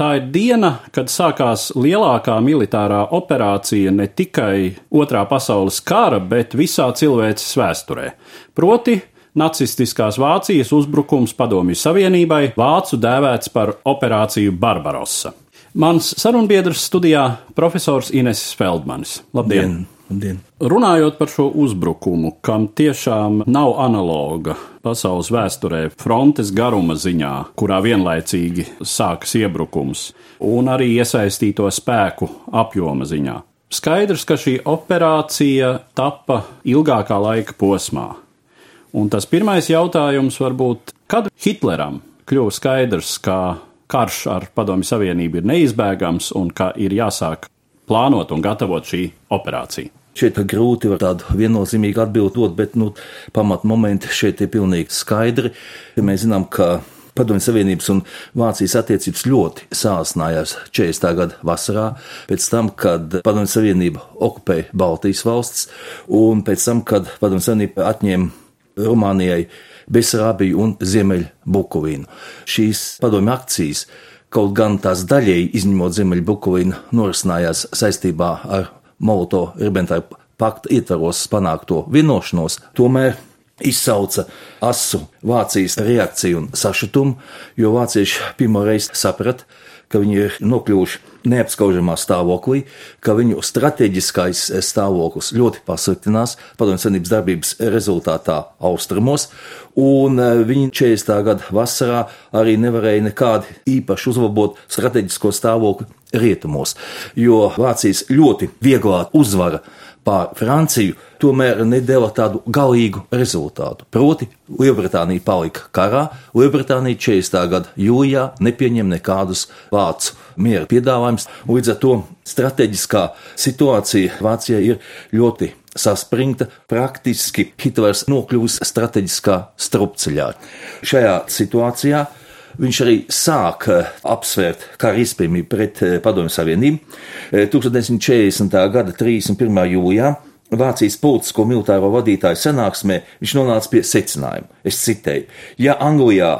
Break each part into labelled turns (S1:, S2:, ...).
S1: Tā ir diena, kad sākās lielākā militārā operācija ne tikai Otrā pasaules kara, bet visā cilvēces vēsturē. Proti, nacistiskās Vācijas uzbrukums Padomju Savienībai, vācu dēvēts par operāciju Barbarossa. Mans sarunbiedrs studijā - profesors Inesis Feldmanis. Labdien! Dien. Labdien. Runājot par šo uzbrukumu, kam tiešām nav analoga pasaules vēsturē, frontes garuma ziņā, kurā vienlaicīgi sākas iebrukums, un arī iesaistīto spēku apjoma ziņā. Skaidrs, ka šī operācija tapa ilgākā laika posmā. Un tas pirmais jautājums var būt, kad Hitleram kļuva skaidrs, ka karš ar Padomju Savienību ir neizbēgams un ka ir jāsāk plānot un gatavot šī operācija.
S2: Šeit ir grūti tādu viennozīmīgu atbildi dot, bet nu, pamatmomenti šeit ir pilnīgi skaidri. Mēs zinām, ka Padomju Savienības un Vācijas attiecības ļoti sāsinājās 40. gada vasarā, pēc tam, kad Padomju Savienība okupēja Baltijas valsts, un pēc tam, kad Padomju Savienība atņēma Rumānijai Besarābiju un Ziemeļbukovinu. Šīs padomju akcijas, kaut gan tās daļēji izņemot Ziemeļbukovinu, norisinājās saistībā ar Molotovu-Ribbentropa pakta ietvaros panākto vienošanos, tomēr izsauca asu Vācijas reakciju un sašutumu, jo vācieši pirmo reizi saprata, ka viņi ir nokļuvuši neapskaužamā stāvoklī, ka viņu strateģiskais stāvoklis ļoti pasliktinās padomju senības darbības rezultātā austrumos, un e, viņi 40. gada vasarā arī nevarēja nekādi īpaši uzlabot strateģisko stāvokli rietumos, jo Vācijas ļoti vieglā uzvara pār Franciju tomēr nedēva tādu galīgu rezultātu. Proti, Lielbritānija palika karā, Lielbritānija 40. gada jūlijā nepieņem nekādus vācu miera piedāvājumus, līdz ar to strateģiskā situācija Vācijai ir ļoti saspringta, praktiski Hitlers nokļuvis strateģiskā strupceļā. Šajā situācijā Viņš arī sāk eh, apsvērt kara izpējamību pret eh, Padomju Savienību. 1940. Eh, gada 31. jūlijā Vācijas politisko militāro vadītāju sanāksmē viņš nonāca pie secinājuma. Es citēju: Ja Anglijā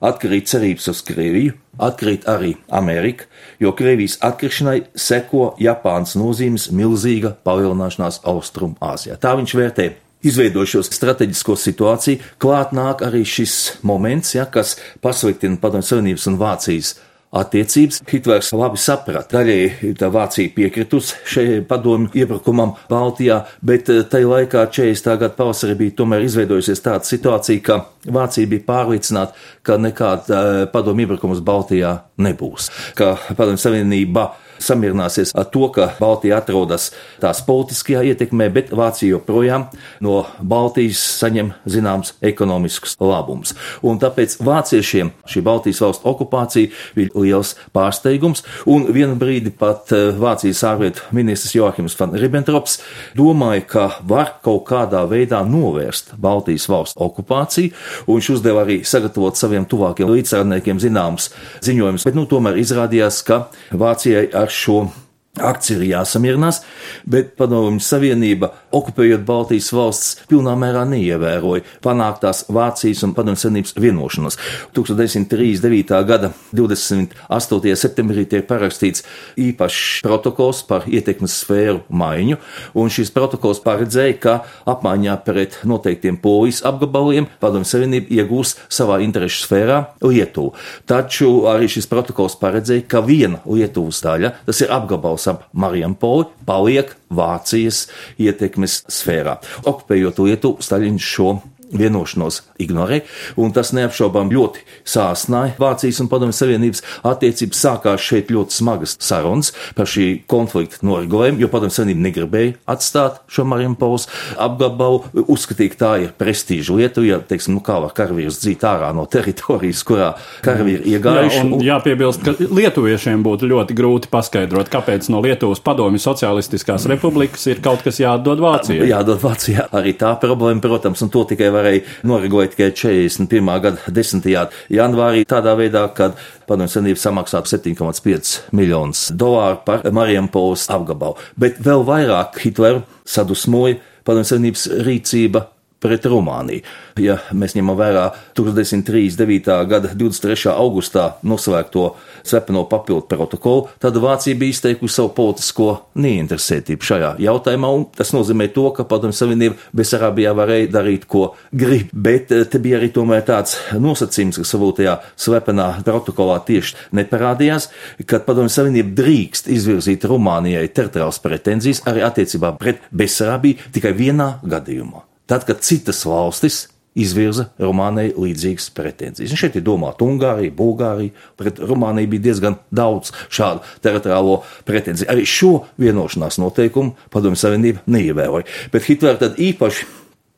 S2: atkrīt cerības uz Krieviju, atkrīt arī Amerika, jo Krievijas atkrišanai seko Japānas nozīmes milzīga palielināšanās Austrumāzijā. Tā viņš vērtē izveidojušos strateģisko situāciju, klāt nāk arī šis moments, ja, kas pasliktina Padomju Savienības un Vācijas attiecības. Hitlers labi saprata, daļēji tā Vācija piekritus šai padomju iebrukumam Baltijā, bet eh, tajā laikā 40. gada pavasarī bija tomēr izveidojusies tāda situācija, ka Vācija bija pārliecināta, ka nekāda eh, padomju iebrukums Baltijā nebūs, ka padomju savienība samierināsies ar to, ka Baltija atrodas tās politiskajā ietekmē, bet Vācija joprojām no Baltijas saņem zināms ekonomisks labums. Un tāpēc vāciešiem šī Baltijas valsts okupācija bija liels pārsteigums, un vienu brīdi pat eh, Vācijas ārlietu ministrs Joachims van Ribbentrops domāja, ka var kaut kādā veidā novērst Baltijas valsts okupāciju, un viņš uzdeva arī sagatavot saviem tuvākiem līdzsvarniekiem zināmus ziņojumus, bet nu tomēr izrādījās, ka Vācijai ar ar šo akciju ir jāsamierinās, bet Padomju Savienība okupējot Baltijas valsts, pilnā mērā neievēroja panāktās Vācijas un Padomju Savienības vienošanos. 1939. gada 28. septembrī tiek parakstīts īpašs protokols par ietekmes sfēru maiņu, un šis protokols paredzēja, ka apmaiņā pret noteiktiem polijas apgabaliem Padomju Savienība iegūs savā interešu sfērā Lietuvu. Taču arī šis protokols paredzēja, ka viena Lietuvas daļa, tas ir apgabals ap Marijampoli, paliek Vācijas ietekmes sfērā. Okupējot Lietuvu, Staļins šo vienošanos ignorē, un tas neapšaubām ļoti sāsnāja Vācijas un Padomju Savienības attiecības. Sākās šeit ļoti smagas sarunas par šī konflikta noregulējumu, jo Padomju Savienība negribēja atstāt šo Mariupols apgabalu, uzskatīja, ka tā ir prestīža lieta, ja, teiksim, nu kā var karavīrs dzīt ārā no teritorijas, kurā karavīri iegājuši. Jā,
S1: un jāpiebilst, ka lietuviešiem būtu ļoti grūti paskaidrot, kāpēc no Lietuvas Padomju Socialistiskās republikas ir kaut kas jādod Vācijai.
S2: Jādod Vācijai arī tā problēma, protams, un to tikai varēja noregulēt tikai 41. gada 10. janvārī tādā veidā, kad Padomju Savienība samaksātu 7,5 miljonus dolāru par Mariampolas apgabalu. Bet vēl vairāk Hitleru sadusmoja Padomju Savienības rīcība pret Rumāniju. Ja mēs ņemam vērā 1939. gada 23. augustā noslēgto slepeno papildu protokolu, tad Vācija bija izteikusi savu politisko neinteresētību šajā jautājumā, un tas nozīmē to, ka Padomju Savienība Besarabijā varēja darīt, ko grib, bet eh, te bija arī tomēr tāds nosacījums, ka savā tajā slepenā protokolā tieši neparādījās, ka Padomju Savienība drīkst izvirzīt Rumānijai teritoriālas pretenzijas arī attiecībā pret Besarabiju tikai vienā gadījumā tad, kad citas valstis izvirza Rumānijai līdzīgas pretenzijas. Un šeit ir domāta Ungārija, Bulgārija, pret Rumāniju bija diezgan daudz šādu teritoriālo pretenziju. Arī šo vienošanās noteikumu Padomju Savienība neievēroja. Bet Hitlers tad īpaši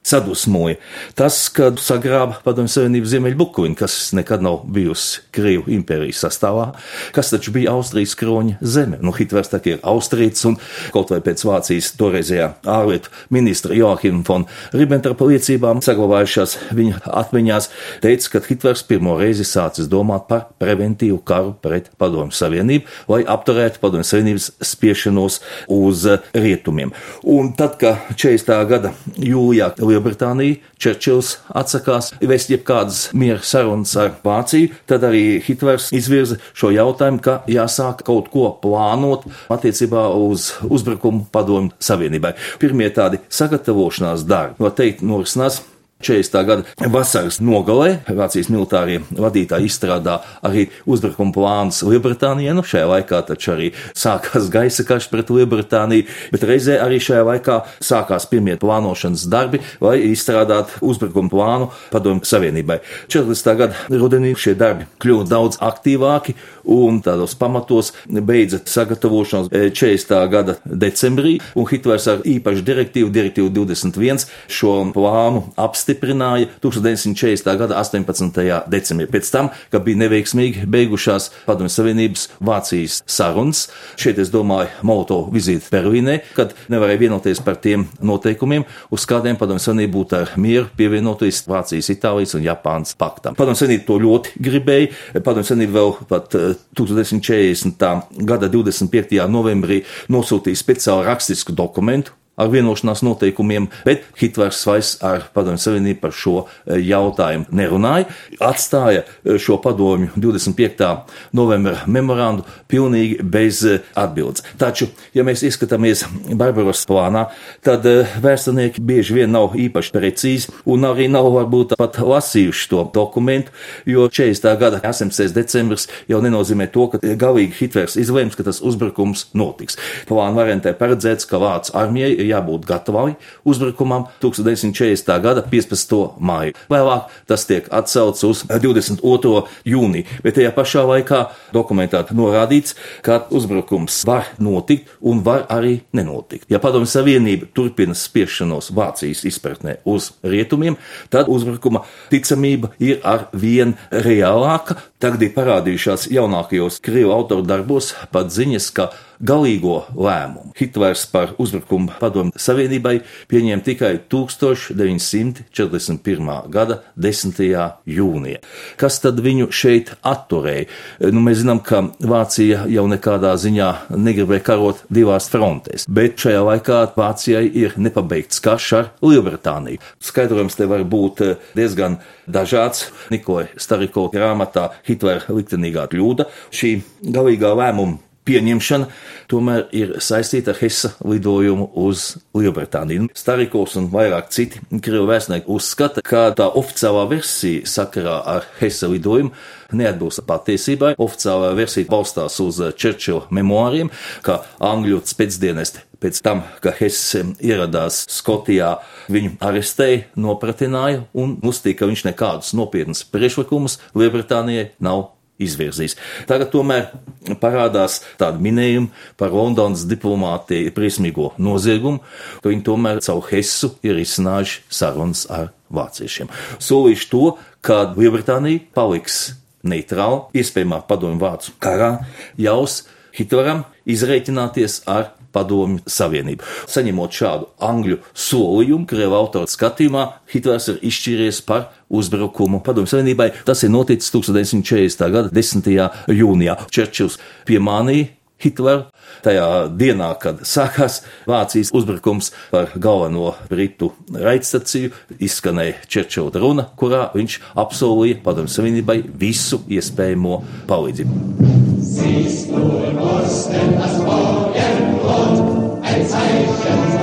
S2: sadusmoja. Tas, kad sagrāba Padomju Savienības Ziemeļbukuņu, kas nekad nav bijusi Krievu impērijas sastāvā, kas taču bija Austrijas kroņa zeme. Nu, Hitlers tā ir Austrijas un kaut vai pēc Vācijas toreizējā ārlietu ministra Joachim von Ribbentropa liecībām saglabājušās viņa atmiņās, teica, ka Hitlers pirmo reizi sācis domāt par preventīvu karu pret Padomju Savienību, lai apturētu Padomju Savienības spiešanos uz rietumiem. Un tad, kad 40. gada jūlijā Lielbritānija, Čerčils atsakās vest jebkādas miera sarunas ar Vāciju, tad arī Hitlers izvirza šo jautājumu, ka jāsāk kaut ko plānot attiecībā uz uzbrukumu padomu savienībai. Pirmie tādi sagatavošanās darbi, var teikt, norisinās 40. gada vasaras nogalē Vācijas militārie vadītāji izstrādā arī uzbrukuma plānus Lielbritānijai. Nu, šajā laikā taču arī sākās gaisa karš pret Lielbritāniju, bet reizē arī šajā laikā sākās pirmie plānošanas darbi, lai izstrādātu uzbrukuma plānu Padomju Savienībai. 40. gada rudenī šie darbi kļuva daudz aktīvāki un tādos pamatos beidza sagatavošanos 40. gada decembrī, un Hitlers ar īpašu direktīvu, direktīvu 21, šo plānu apstiprināja apstiprināja 1940. gada 18. decembrī. Pēc tam, kad bija neveiksmīgi beigušās Padomju Savienības Vācijas sarunas, šeit es domāju Molotovu vizīti Berlīnē, kad nevarēja vienoties par tiem noteikumiem, uz kādiem Padomju Savienība būtu ar mieru pievienoties Vācijas, Itālijas un Japānas paktam. Padomju Savienība to ļoti gribēja. Padomju Savienība vēl pat 1940. Eh, gada 25. novembrī nosūtīja speciālu rakstisku dokumentu, ar vienošanās noteikumiem, bet Hitlers vairs ar Padomju Savienību par šo e, jautājumu nerunāja. Atstāja e, šo padomju 25. novembra memorandu pilnīgi bez e, atbildes. Taču, ja mēs izskatāmies Barbaros plānā, tad vēsturnieki bieži vien nav īpaši precīzi un arī nav varbūt pat lasījuši to dokumentu, jo 40. gada 18. decembris jau nenozīmē to, ka galīgi Hitlers izlēms, ka tas uzbrukums notiks. Plāna variantē paredzēts, ka Vācu armijai ir jābūt gatavai uzbrukumam 1940. gada 15. māju. Vēlāk tas tiek atcelts uz 22. jūniju, bet tajā pašā laikā dokumentā norādīts, ka uzbrukums var notikt un var arī nenotikt. Ja Padomju Savienība turpina spiešanos Vācijas izpratnē uz rietumiem, tad uzbrukuma ticamība ir ar vien reālāka. Tagad ir parādījušās jaunākajos krievu autoru darbos pat ziņas, ka galīgo lēmumu Hitlers par uzbrukumu padomu Savienībai pieņēma tikai 1941. gada 10. jūnijā. Kas tad viņu šeit atturēja? Nu, mēs zinām, ka Vācija jau nekādā ziņā negribēja karot divās frontēs, bet šajā laikā Vācijai ir nepabeigts karš ar Lielbritāniju. Skaidrojums te var būt diezgan dažāds. Nikolai Stariko grāmatā Hitlera liktenīgā kļūda šī galīgā lēmuma pieņemšana tomēr ir saistīta ar Hesa lidojumu uz Lielbritāniju. Starikovs un vairāk citi krievu vēstnieki uzskata, ka tā oficiālā versija sakarā ar Hesa lidojumu neatbilst patiesībai. Oficiālā versija balstās uz Čerčila memoāriem, ka angļu spēcdienesti pēc tam, kad Hess ieradās Skotijā, viņu arestēja, nopratināja un uzstīja, ka viņš nekādus nopietnus priekšlikumus Lielbritānijai nav izvirzīs. Tagad tomēr parādās tādi minējumi par Londonas diplomātiju briesmīgo noziegumu, ka viņi tomēr caur Hessu ir izcinājuši sarunas ar vāciešiem. Solīšu to, ka Lielbritānija paliks neitrāla, iespējamā padomju vācu karā, ļaus Hitleram izreikināties ar Padomju Savienību. Saņemot šādu angļu solījumu, Krievijas autora skatījumā, Hitlers ir izšķīries par uzbrukumu Padomju Savienībai. Tas ir noticis 1940. gada 10. jūnijā. Čerčils piemānīja Hitleru. Tajā dienā, kad sākās Vācijas uzbrukums par galveno britu raidstaciju, izskanēja Čerčila runa, kurā viņš apsolīja Padomju Savienībai visu iespējamo palīdzību. Siehst du Osten das Morgenrot, ein Zeichen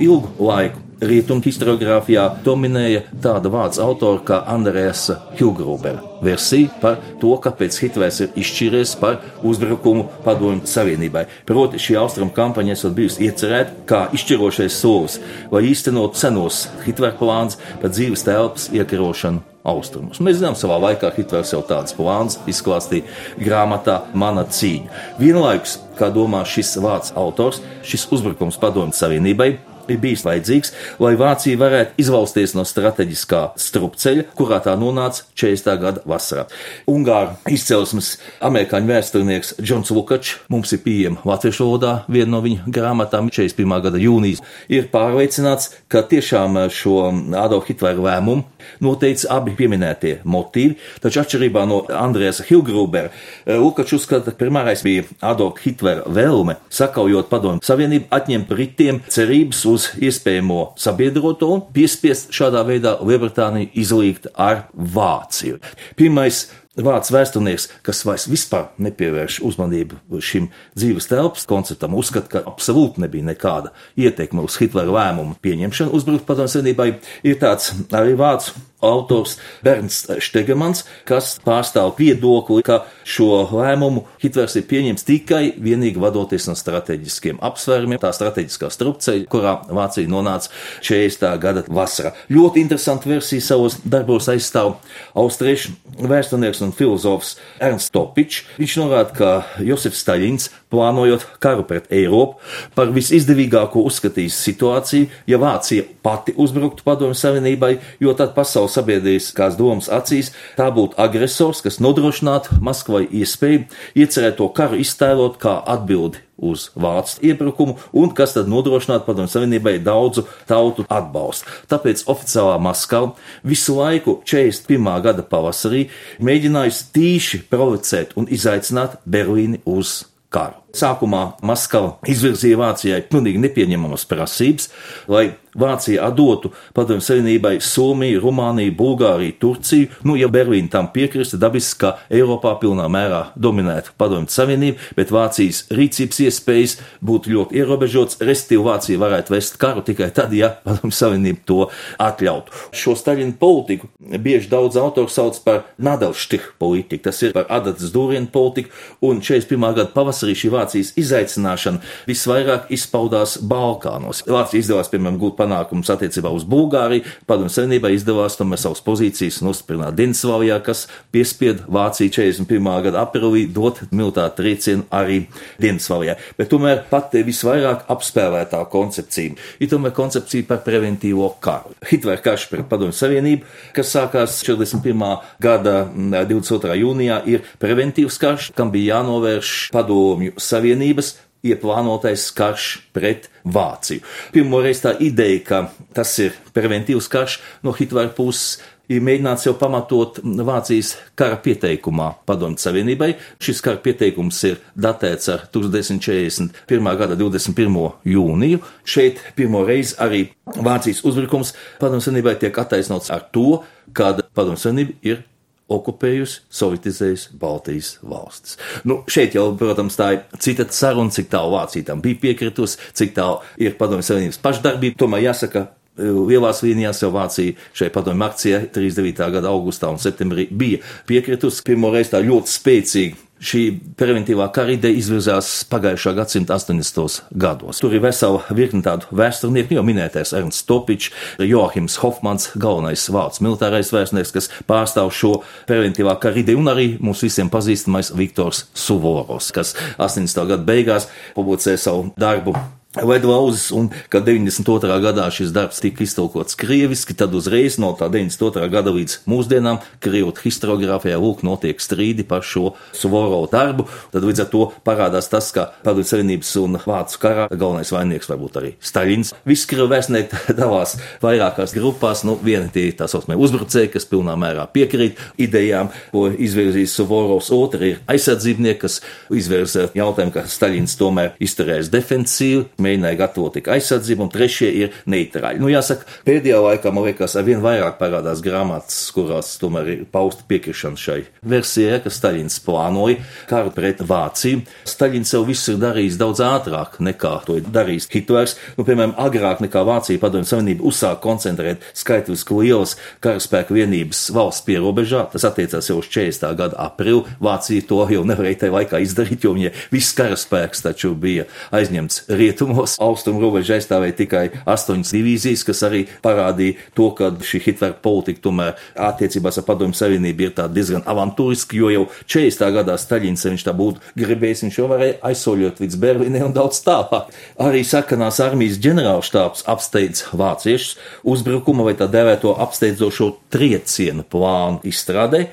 S2: ilgu laiku rietumu historiografijā dominēja tāda vārds autora kā Andrēs Hilgrubera versija par to, kāpēc Hitlers ir izšķīries par uzbrukumu padomju savienībai. Proti, šī austrumu kampaņa esot bijusi iecerēta kā izšķirošais solis, lai īstenot senos Hitlera plāns par dzīves telpas iekarošanu austrumus. Mēs zinām, savā laikā Hitlers jau tādas plāns izklāstīja grāmatā Mana cīņa. Vienlaikus, kā domā šis vārds autors, šis uzbrukums padomju savienībai ir bijis vajadzīgs, lai Vācija varētu izvalsties no strateģiskā strupceļa, kurā tā nonāca 40. gada vasarā. Ungāru izcelsmes amerikāņu vēsturnieks Džons Lukačs, mums ir pieejama latviešu valodā viena no viņa grāmatām, 41. gada jūnijas, ir pārliecināts, ka tiešām šo Adolfu Hitleru lēmumu noteica abi pieminētie motīvi, taču atšķirībā no Andrēsa Hilgrubera, Lukačs uzskata, ka primārais bija Adolfa Hitlera vēlme, sakaujot padomu savienību, atņemt Britiem cerības uz iespējamo sabiedroto un piespiest šādā veidā Lielbritāniju izlīgt ar Vāciju. Pirmais Vācu vēsturnieks, kas vairs vispār nepievērš uzmanību šim dzīves telpas konceptam, uzskata, ka absolūti nebija nekāda ietekme uz Hitlera lēmumu pieņemšanu uzbrukt padomju savienībai, ir tāds arī vācu autors Bernds Štegemans, kas pārstāv viedokli, ka šo lēmumu Hitlers ir pieņems tikai vienīgi vadoties no strateģiskiem apsvērumiem, tā strateģiskā strupceļa, kurā Vācija nonāca 40. gada vasarā. Ļoti interesanti versija savos darbos aizstāv austriešu vēsturnieks un filozofs Ernsts Topičs. Viņš norāda, ka Josefs Staļins plānojot karu pret Eiropu, par visizdevīgāko uzskatījis situāciju, ja Vācija pati uzbruktu Padomju Savienībai, jo tad pasaules sabiedriskās domas acīs tā būtu agresors, kas nodrošinātu Maskvai iespēju iecerēt to karu iztēlot kā atbildi uz vācu iebrukumu un kas tad nodrošinātu Padomju Savienībai daudzu tautu atbalstu. Tāpēc oficiālā Maskava visu laiku 41. gada pavasarī mēģinājusi tīši provocēt un izaicināt Berlīni uz karu. Sākumā Maskava izvirzīja Vācijai pilnīgi nepieņemamas prasības, lai Vācija atdotu Padomju Savienībai Somiju, Rumāniju, Bulgāriju, Turciju. Nu, ja Berlīna tam piekrista, dabiski, ka Eiropā pilnā mērā dominētu Padomju Savienību, bet Vācijas rīcības iespējas būtu ļoti ierobežotas. Restīvi Vācija varētu vest karu tikai tad, ja Padomju Savienība to atļautu. Šo Staļina politiku bieži daudz autoru sauc par Nadelštih politiku, tas ir par adatas dūrienu politiku, un 41. gada pavasarī šī Vācijas izaicināšana visvairāk izpaudās Balkānos. Vācija izdevās, piemēram, gūt panākumus attiecībā uz Bulgāriju, padomju savienībā izdevās tomēr savas pozīcijas nostiprināt Dienaslavijā, kas piespied Vāciju 41. gada aprīlī dot militāru triecienu arī Dienaslavijā. Bet tomēr pati visvairāk apspēlētā koncepcija ir tomēr koncepcija par preventīvo karu. Hitlera karš pret padomju savienību, kas sākās 41. gada 22. jūnijā, ir preventīvs karš, kam bija jānovērš padomju savienības ieplānotais karš pret Vāciju. Pirmoreiz tā ideja, ka tas ir preventīvs karš no Hitlera puses ir mēģināts jau pamatot Vācijas kara pieteikumā Padomju Savienībai. Šis kara pieteikums ir datēts ar 1941. gada 21. jūniju. Šeit pirmo reizi arī Vācijas uzbrukums Padomju Savienībai tiek attaisnots ar to, kad Padomju Savienība ir okupējusi, sovietizējusi Baltijas valstis. Nu, šeit jau, protams, tā ir cita saruna, cik tālu Vācija tam bija piekritusi, cik tālu ir padomju savienības pašdarbība. Tomēr jāsaka, lielās līnijās jau Vācija šai padomju akcijai 39. gada augustā un septembrī bija piekritusi. Pirmo reizi tā ļoti spēcīgi Šī preventīvā kara ideja izvirzās pagājušā gadsimta 80. gados. Tur ir vesela virkne tādu vēsturnieku, jau minētais Ernsts Topičs, Joachims Hofmans, galvenais vācu militārais vēstnieks, kas pārstāv šo preventīvā kara ideju, un arī mums visiem pazīstamais Viktors Suvorovs, kas 80. gada beigās publicēja savu darbu Ledlauzes, un kad 92. gadā šis darbs tika iztulkots krieviski, tad uzreiz no tā 92. gada līdz mūsdienām Krievijas historiografijā lūk notiek strīdi par šo Suvorovu darbu, tad līdz ar to parādās tas, ka Padomju Savienības un Vācu karā galvenais vainīgs varbūt arī Staļins. Visi Krievu vēstnieki dalās vairākās grupās, nu vieni tie tā saucamie uzbrucēji, kas pilnā mērā piekrīt idejām, ko izvirzīs Suvorovs, otri ir aizsardzībnieki, kas izvirza jautājumu, ka Staļins tomēr izturēs defensīvi mēģināja gatavot tikai aizsardzību, un trešie ir neitrāļi. Nu, jāsaka, pēdējā laikā man liekas, ar vien vairāk parādās grāmatas, kurās tomēr ir pausta piekrišana šai versijai, ka Staļins plānoja karu pret Vāciju. Staļins jau viss ir darījis daudz ātrāk nekā to ir darījis Hitlers. Nu, piemēram, agrāk nekā Vācija padomju savienība uzsāka koncentrēt skaitliski lielas karaspēka vienības valsts pierobežā. Tas attiecās jau uz 40. gada aprīli. Vācija to jau nevarēja tajā laikā izdarīt, jo viņa viss karaspēks taču bija aizņemts rietumu austrumos. Austrumu robežu aizstāvēja tikai astoņas divīzijas, kas arī parādīja to, ka šī Hitlera politika tomēr attiecībās ar Padomju Savienību ir diezgan avantūriska, jo jau 40. gadā Staļins, ja viņš tā būtu gribējis, viņš jau varēja aizsoļot līdz Berlīnai un daudz tālāk. Arī sakanās armijas ģenerālštāps apsteidz vāciešus uzbrukuma vai tā dēvēto apsteidzošo triecienu plānu izstrādē.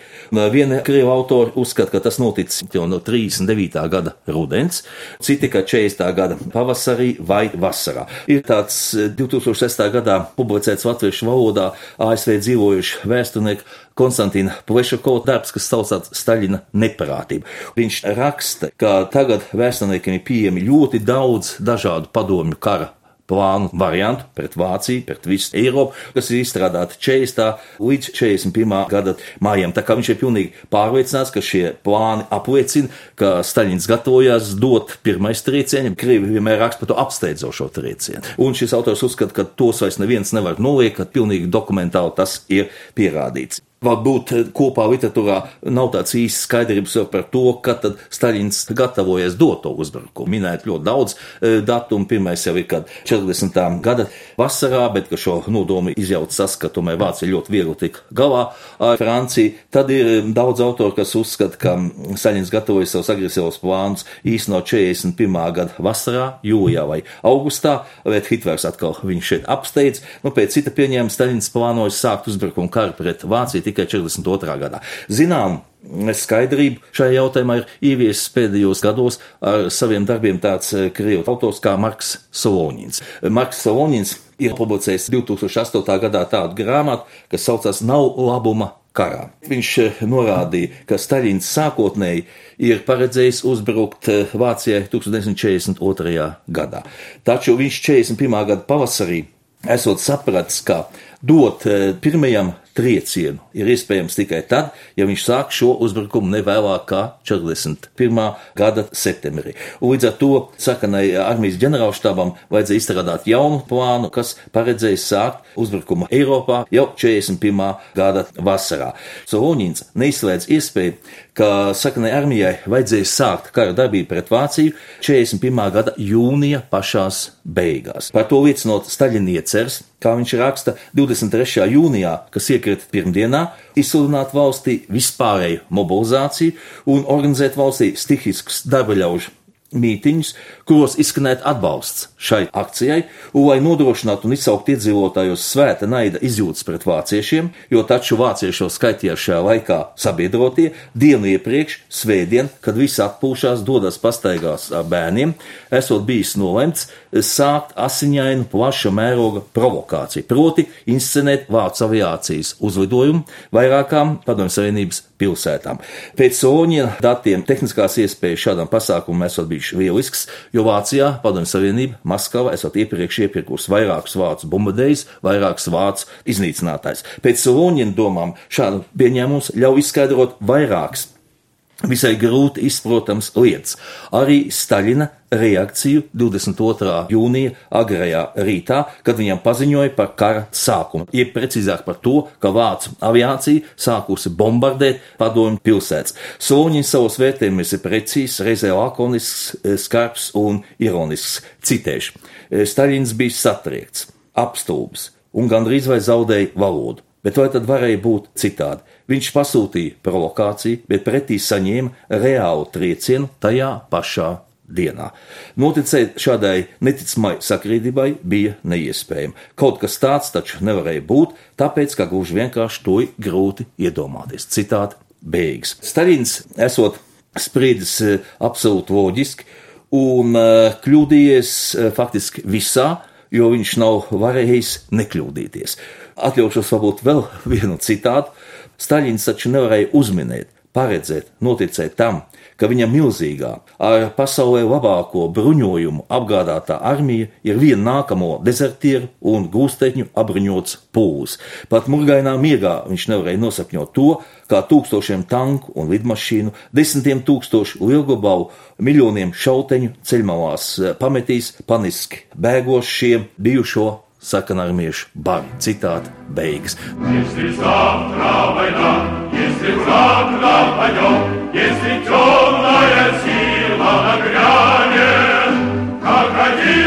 S2: Viena krieva autora uzskata, ka tas noticis jau no 39. gada rudens, citi, ka 40. gada pavasarī pavasarī vai vasarā. Ir tāds 2006. Eh, gadā publicēts latviešu valodā ASV dzīvojuši vēsturnieki Konstantīna Plešakova darbs, kas saucās Staļina neparātība. Viņš raksta, ka tagad vēsturniekiem ir pieejami ļoti daudz dažādu padomju kara plānu variantu pret Vāciju, pret visu Eiropu, kas ir izstrādāti 40. līdz 41. gada mājām. Tā kā viņš ir pilnīgi pārliecināts, ka šie plāni apliecina, ka Staļins gatavojās dot pirmais triecienu, Krievi vienmēr raksta par to apsteidzošo triecienu. Un šis autors uzskata, ka tos vairs neviens nevar noliekt, ka pilnīgi dokumentāli tas ir pierādīts. Varbūt eh, kopā literatūrā nav tāds īsts skaidrības par to, ka tad Staļins gatavojas dot to uzbrukumu. Minēt ļoti daudz e, datumu. Pirmais jau ir, kad 40. gada vasarā, bet ka šo nodomu izjauc saskatumē Vācija ļoti viegli tik galā ar Franciju. Tad ir eh, daudz autoru, kas uzskata, ka Staļins gatavojas savus agresīvos plānus īstenot 41. gada vasarā, jūlijā vai augustā, bet Hitlers atkal viņš šeit apsteidz. Nu, pēc cita pieņēma Staļins plānoja sākt uzbrukumu karu pret Vāciju tikai 42. gadā. Zinām, Skaidrību šajā jautājumā ir ieviesis pēdējos gados ar saviem darbiem tāds eh, krievu autors kā Marks Solonins. Marks Solonins ir publicējis 2008. gadā tādu grāmatu, kas saucās Nav labuma karā. Viņš eh, norādīja, ka Staļins sākotnēji ir paredzējis uzbrukt eh, Vācijai 1942. gadā. Taču viņš 41. gada pavasarī esot sapratis, ka dot pirmajam triecienu ir iespējams tikai tad, ja viņš sāk šo uzbrukumu ne vēlāk kā 41. gada septembrī. Un līdz ar to sakanai armijas ģenerālštabam vajadzēja izstrādāt jaunu plānu, kas paredzēja sākt uzbrukumu Eiropā jau 41. gada vasarā. Solonins neizslēdz iespēju, ka sakanai armijai vajadzēja sākt kara darbību pret Vāciju 41. gada jūnija pašās beigās. Par to liecinot Staļina ieceres, kā viņš raksta 23. jūnijā, kas iekrita pirmdienā, izsludināt valstī vispārēju mobilizāciju un organizēt valstī stihiskus darba ļaužu mītiņus, kuros izskanētu atbalsts šai akcijai, un lai nodrošinātu un izsaukt iedzīvotājos svēta naida izjūtas pret vāciešiem, jo taču vāciešu skaitījās šajā laikā sabiedrotie dienu iepriekš, svētdien, kad visi atpūšās, dodas pastaigās ar bērniem, esot bijis nolemts sākt asiņainu plaša mēroga provokāciju, proti inscenēt vācu aviācijas uzlidojumu vairākām padomju savienības pilsētām. Pēc Soņa datiem tehniskās iespējas šādam pasākumam esot bijuši lielisks, jo Vācijā Padomju Savienība Maskava esot iepriekš iepirkusi vairākus vācu bombardējus, vairākus vācu iznīcinātājus. Pēc Soņa domām šādu pieņēmums ļauj izskaidrot vairākas visai grūti izprotams lietas. Arī Staļina reakciju 22. jūnija agrajā rītā, kad viņam paziņoja par kara sākumu, jeb precīzāk par to, ka vācu aviācija sākusi bombardēt padomju pilsētas. Soņins savos vērtējumus ir precīzs, reizē lakonisks, skarbs un ironisks. Citēšu. Staļins bija satriekts, apstulbs un gandrīz vai zaudēja valodu. Bet vai tad varēja būt citādi? Viņš pasūtīja provokāciju, bet pretī saņēma reālu triecienu tajā pašā dienā. Noticēt šādai neticamai sakrītībai bija neiespējami. Kaut kas tāds taču nevarēja būt, tāpēc, ka gluži vienkārši to ir grūti iedomāties. Citādi beigas. Stalins esot spriedis eh, absolūti loģiski un eh, kļūdījies eh, faktiski visā, jo viņš nav varējis nekļūdīties. Atļaušos varbūt vēl vienu citātu. Staļins taču nevarēja uzminēt, paredzēt, noticēt tam, ka viņa milzīgā, ar pasaulē labāko bruņojumu apgādātā armija ir viena nākamo dezertieru un gūstekņu apbruņots pūlis. Pat murgainā miegā viņš nevarēja nosapņot to, kā tūkstošiem tanku un lidmašīnu, desmitiem tūkstošu lielgabalu, miljoniem šauteņu ceļmalās pametīs paniski bēgošiem bijušo sakanarmiešu bari. Citāta beigas. Если завтра война, если завтра пойдем, если темная сила нагрянет, как один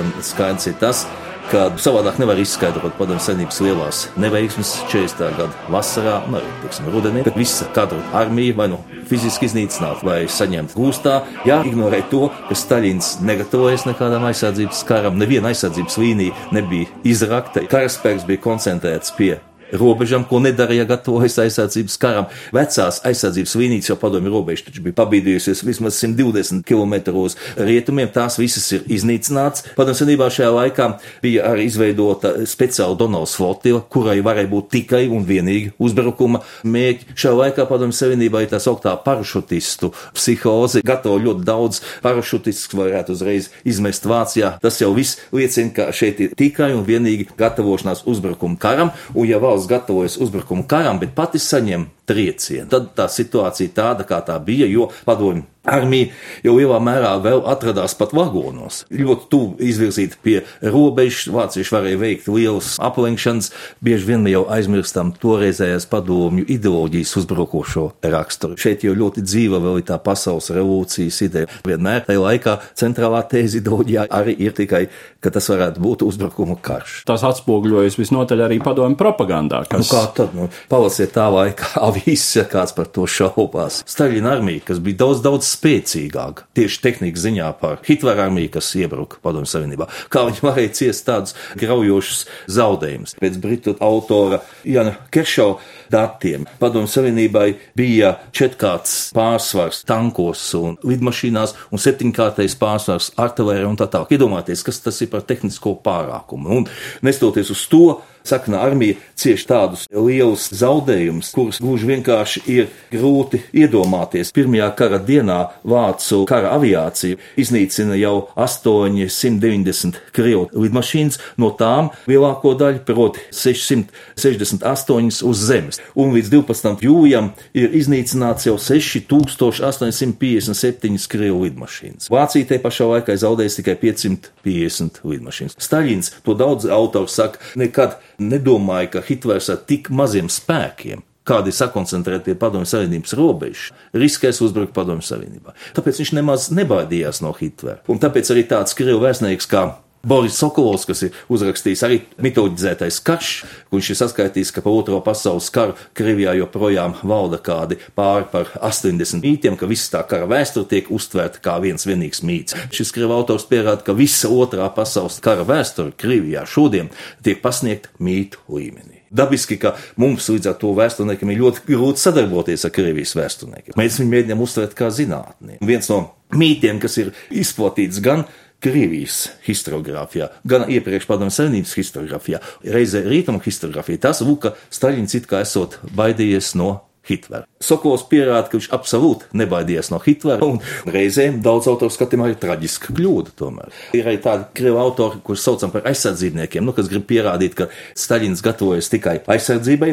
S2: Diezgan skaidrs ir tas, ka savādāk nevar izskaidrot padomju savienības lielās neveiksmes 40. gada vasarā, un arī teiksim, rudenī, kad visa kadru armija vai nu fiziski iznīcināta vai saņemta gūstā, jāignorē to, ka Staļins negatavojas nekādam aizsardzības karam, neviena aizsardzības līnija nebija izrakta, karaspēks bija koncentrēts pie robežām, ko nedarīja gatavojas aizsardzības karam. Vecās aizsardzības līnijas jau padomju robeža taču bija pabīdījusies vismaz 120 km uz rietumiem, tās visas ir iznīcināts. Padomju senībā šajā laikā bija arī izveidota speciāla Donalds flotila, kurai varēja būt tikai un vienīgi uzbrukuma mērķi. Šajā laikā padomju savienībā ir tā sauktā parašutistu psihoze, gatavo ļoti daudz parašutistus, varētu uzreiz izmest Vācijā. Tas jau viss liecina, ka šeit ir tikai un vienīgi gatavošanās uzbrukuma karam, un ja valsts gatavojas uzbrukumu karam, bet pati saņem triecienu. Tad tā situācija tāda, kā tā bija, jo padomju Armija jau lielā mērā vēl atradās pat vagonos. Ļoti tuvu izvirzīta pie robežas, vācieši varēja veikt lielas aplenkšanas, bieži vien jau aizmirstam toreizējās padomju ideoloģijas uzbrukošo raksturu. Šeit jau ļoti dzīva vēl ir tā pasaules revolūcijas ideja. Vienmēr tajā laikā centrālā tēze ideoloģijā arī ir tikai, ka tas varētu būt uzbrukuma karš.
S1: Tas atspoguļojas visnotaļ arī padomju propagandā.
S2: Kas... Nu, kā tad? Nu, palasiet tā laika Viss, ja kāds par to šaubās. Staļina armija, kas bija daudz, daudz spēcīgāka tieši tehnikas ziņā par Hitlera armiju, kas iebruka Padomju Savienībā. Kā viņi varēja ciest tādus graujošus zaudējumus? Pēc britu autora Jana Kešau datiem Padomju Savienībai bija četrkārts pārsvars tankos un lidmašīnās un septiņkārtais pārsvars artilērijā un tā tālāk. Iedomājieties, kas tas ir par tehnisko pārākumu. Un nestoties uz to, Sakna armija cieš tādus lielus zaudējumus, kurus gluži vienkārši ir grūti iedomāties. Pirmajā kara dienā Vācu kara aviācija iznīcina jau 890 krievu lidmašīnas, no tām lielāko daļu, proti 668 uz zemes. Un līdz 12. jūlijam ir iznīcināts jau 6857 krievu lidmašīnas. Vācija te pašā laikā zaudēs tikai 550 lidmašīnas. Staļins, to daudz autori saka, nekad nedomāja, ka Hitlers ar tik maziem spēkiem kādi sakoncentrētie padomju savienības robežas, riskēs uzbrukt padomju savienībā. Tāpēc viņš nemaz nebaidījās no Hitlera. Un tāpēc arī tāds krievu vēstnieks kā Boris Sokolovs, kas ir uzrakstījis arī mitoloģizētais karš, kurš ir saskaitījis, ka pa otro pasaules karu Krievijā joprojām valda kādi pāri par 80 mītiem, ka visa tā kara vēsture tiek uztvērta kā viens vienīgs mīts. Šis krievu autors pierāda, ka visa otrā pasaules kara vēsture Krievijā šodien tiek pasniegta mītu līmenī. Dabiski, ka mums līdz ar to vēsturniekiem ir ļoti grūti sadarboties ar Krievijas vēsturniekiem. Mēs viņu mēģinām uztvert kā zinātni. Viens no mītiem, kas ir izplatīts gan Krievijas historiografijā, gan iepriekš padomju savienības historiografijā, reizē rītuma historiografijā. Tas lūk, ka Staļins it kā esot baidījies no Hitlera. Sokols pierāda, ka viņš absolūti nebaidījās no Hitlera, un reizēm daudz autoru skatījumā ir traģiska kļūda. Tomēr. Ir arī tādi krievi autori, kurus saucam par aizsardzītniekiem, nu, kas grib pierādīt, ka Staļins gatavojas tikai aizsardzībai.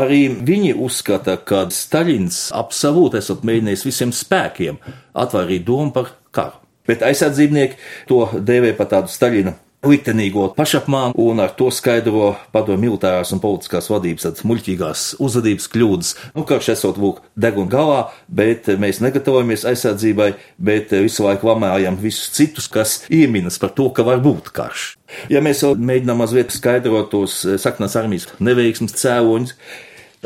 S2: Arī viņi uzskata, ka Staļins absolūti esot mēģinājis visiem spēkiem atvairīt domu par karu. Bet aizsardzībnieki to dēvē par tādu Staļina liktenīgo pašapmānu, un ar to skaidro padomju militārās un politiskās vadības tādas muļķīgās uzvedības kļūdas. Nu, karš esot lūk deguna galā, bet mēs negatavojamies aizsardzībai, bet visu laiku lamājam visus citus, kas ieminas par to, ka var būt karš. Ja mēs vēl mēģinām mazliet skaidrot tos saknās armijas neveiksmes cēloņus,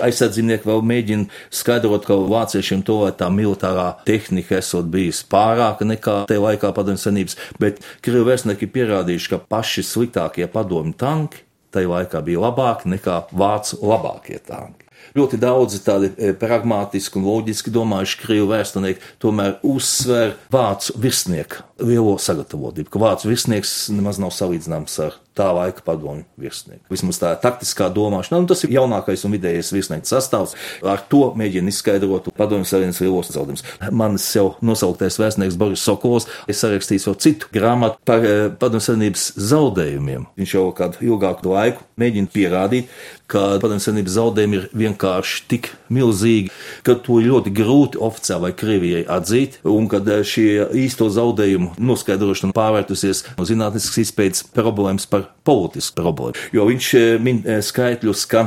S2: aizsardznieki vēl mēģina skaidrot, ka vāciešiem to tā militārā tehnika esot bijusi pārāka nekā te laikā padomju senības, bet krievu vēstnieki pierādījuši, ka paši sliktākie padomju tanki tajā laikā bija labāki nekā vācu labākie tanki. Ļoti daudzi tādi e, pragmatiski un loģiski domājuši krievu vēsturnieki tomēr uzsver vācu virsnieku lielo sagatavotību, ka vācu virsnieks nemaz nav salīdzināms ar tā laika padomju virsnieku. Vismaz tā taktiskā domāšana, un tas ir jaunākais un vidējais virsnieks sastāvs. Ar to mēģina izskaidrot padomju savienības lielos zaudējumus. Manis jau nosauktais vēstnieks Boris Sokols ir sarakstījis vēl citu grāmatu par eh, padomju savienības zaudējumiem. Viņš jau kādu ilgāku laiku mēģina pierādīt, ka padomju savienības zaudējumi ir vienkārši tik milzīgi, ka to ir ļoti grūti oficiālai Krievijai atzīt, un ka eh, šie īsto zaudējumu noskaidrošana pārvērtusies no zinātniskas izpētes problēmas par politisku problēmu. Jo viņš eh, min eh, skaitļus, ka,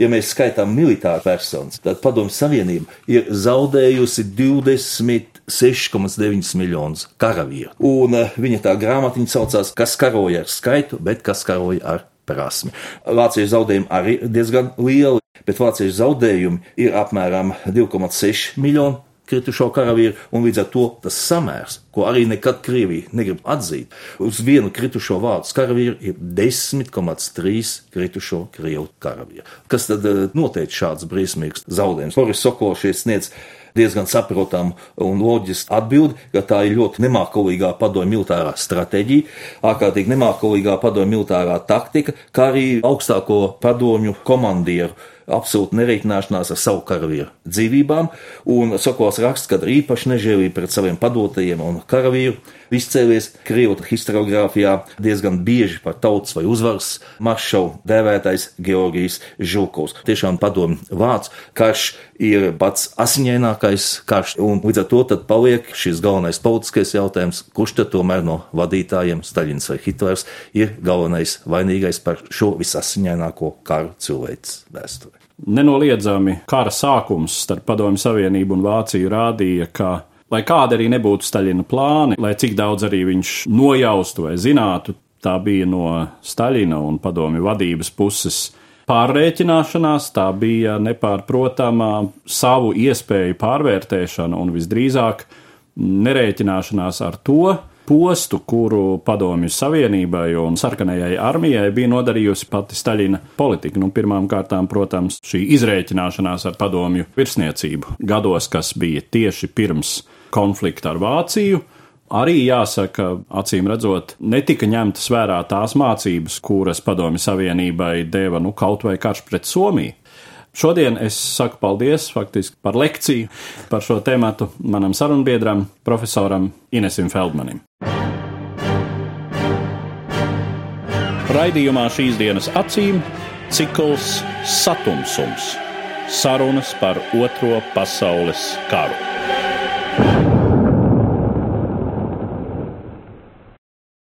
S2: ja mēs skaitām militāru personas, tad Padomju Savienība ir zaudējusi 20. 6,9 miljonus karavīru. Un uh, viņa tā grāmatiņa saucās, kas karoja ar skaitu, bet kas karoja ar prasmi. Vāciešu zaudējumi arī diezgan lieli, bet vāciešu zaudējumi ir apmēram 2,6 miljoni kritušo karavīru, un līdz ar to tas samērs, ko arī nekad Krievija negrib atzīt, uz vienu kritušo vācu karavīru ir 10,3 kritušo krievu karavīru. Kas tad eh, noteica šāds briesmīgs zaudējums? Boris Sokošies sniedz diezgan saprotamu un loģisku atbildi, ka tā ir ļoti nemākulīgā padomju militārā stratēģija, ārkārtīgi nemākulīgā padomju militārā taktika, kā arī augstāko padomju komandieru absolūti nereiķināšanās ar savu karavīru dzīvībām, un Sokols raksta, ka ar īpaši nežēlību pret saviem padotajiem un karavīru izcēlies Krievu historiografijā diezgan bieži par tautas vai uzvaras maršalu dēvētais Georgijs Žulkovs. Tiešām padomu vārds karš ir pats asiņainākais karš, un līdz ar to tad paliek šis galvenais politiskais jautājums, kurš tad tomēr no vadītājiem, Staļins vai Hitlers, ir galvenais vainīgais par šo visasiņaināko karu cilvēks vēsturē.
S1: Nenoliedzami kara sākums starp Padomju Savienību un Vāciju rādīja, ka lai kāda arī nebūtu Staļina plāni, lai cik daudz arī viņš nojaustu vai zinātu, tā bija no Staļina un padomju vadības puses pārreķināšanās, tā bija nepārprotama savu iespēju pārvērtēšana un visdrīzāk nerēķināšanās ar to, postu, kuru Padomju Savienībai un sarkanajai armijai bija nodarījusi pati Staļina politika. Nu, Pirmkārt, protams, šī izrēķināšanās ar padomju virsniecību gados, kas bija tieši pirms konflikta ar Vāciju. Arī jāsaka, acīm redzot, netika ņemtas vērā tās mācības, kuras Padomju Savienībai deva nu, kaut vai karš pret Somiju. Šodien es saku paldies faktiski par lekciju par šo tēmatu manam sarunbiedram, profesoram Inesim Feldmanim. Raidījumā šīs dienas acīm cikls Satumsums - sarunas par Otro pasaules karu. Yeah.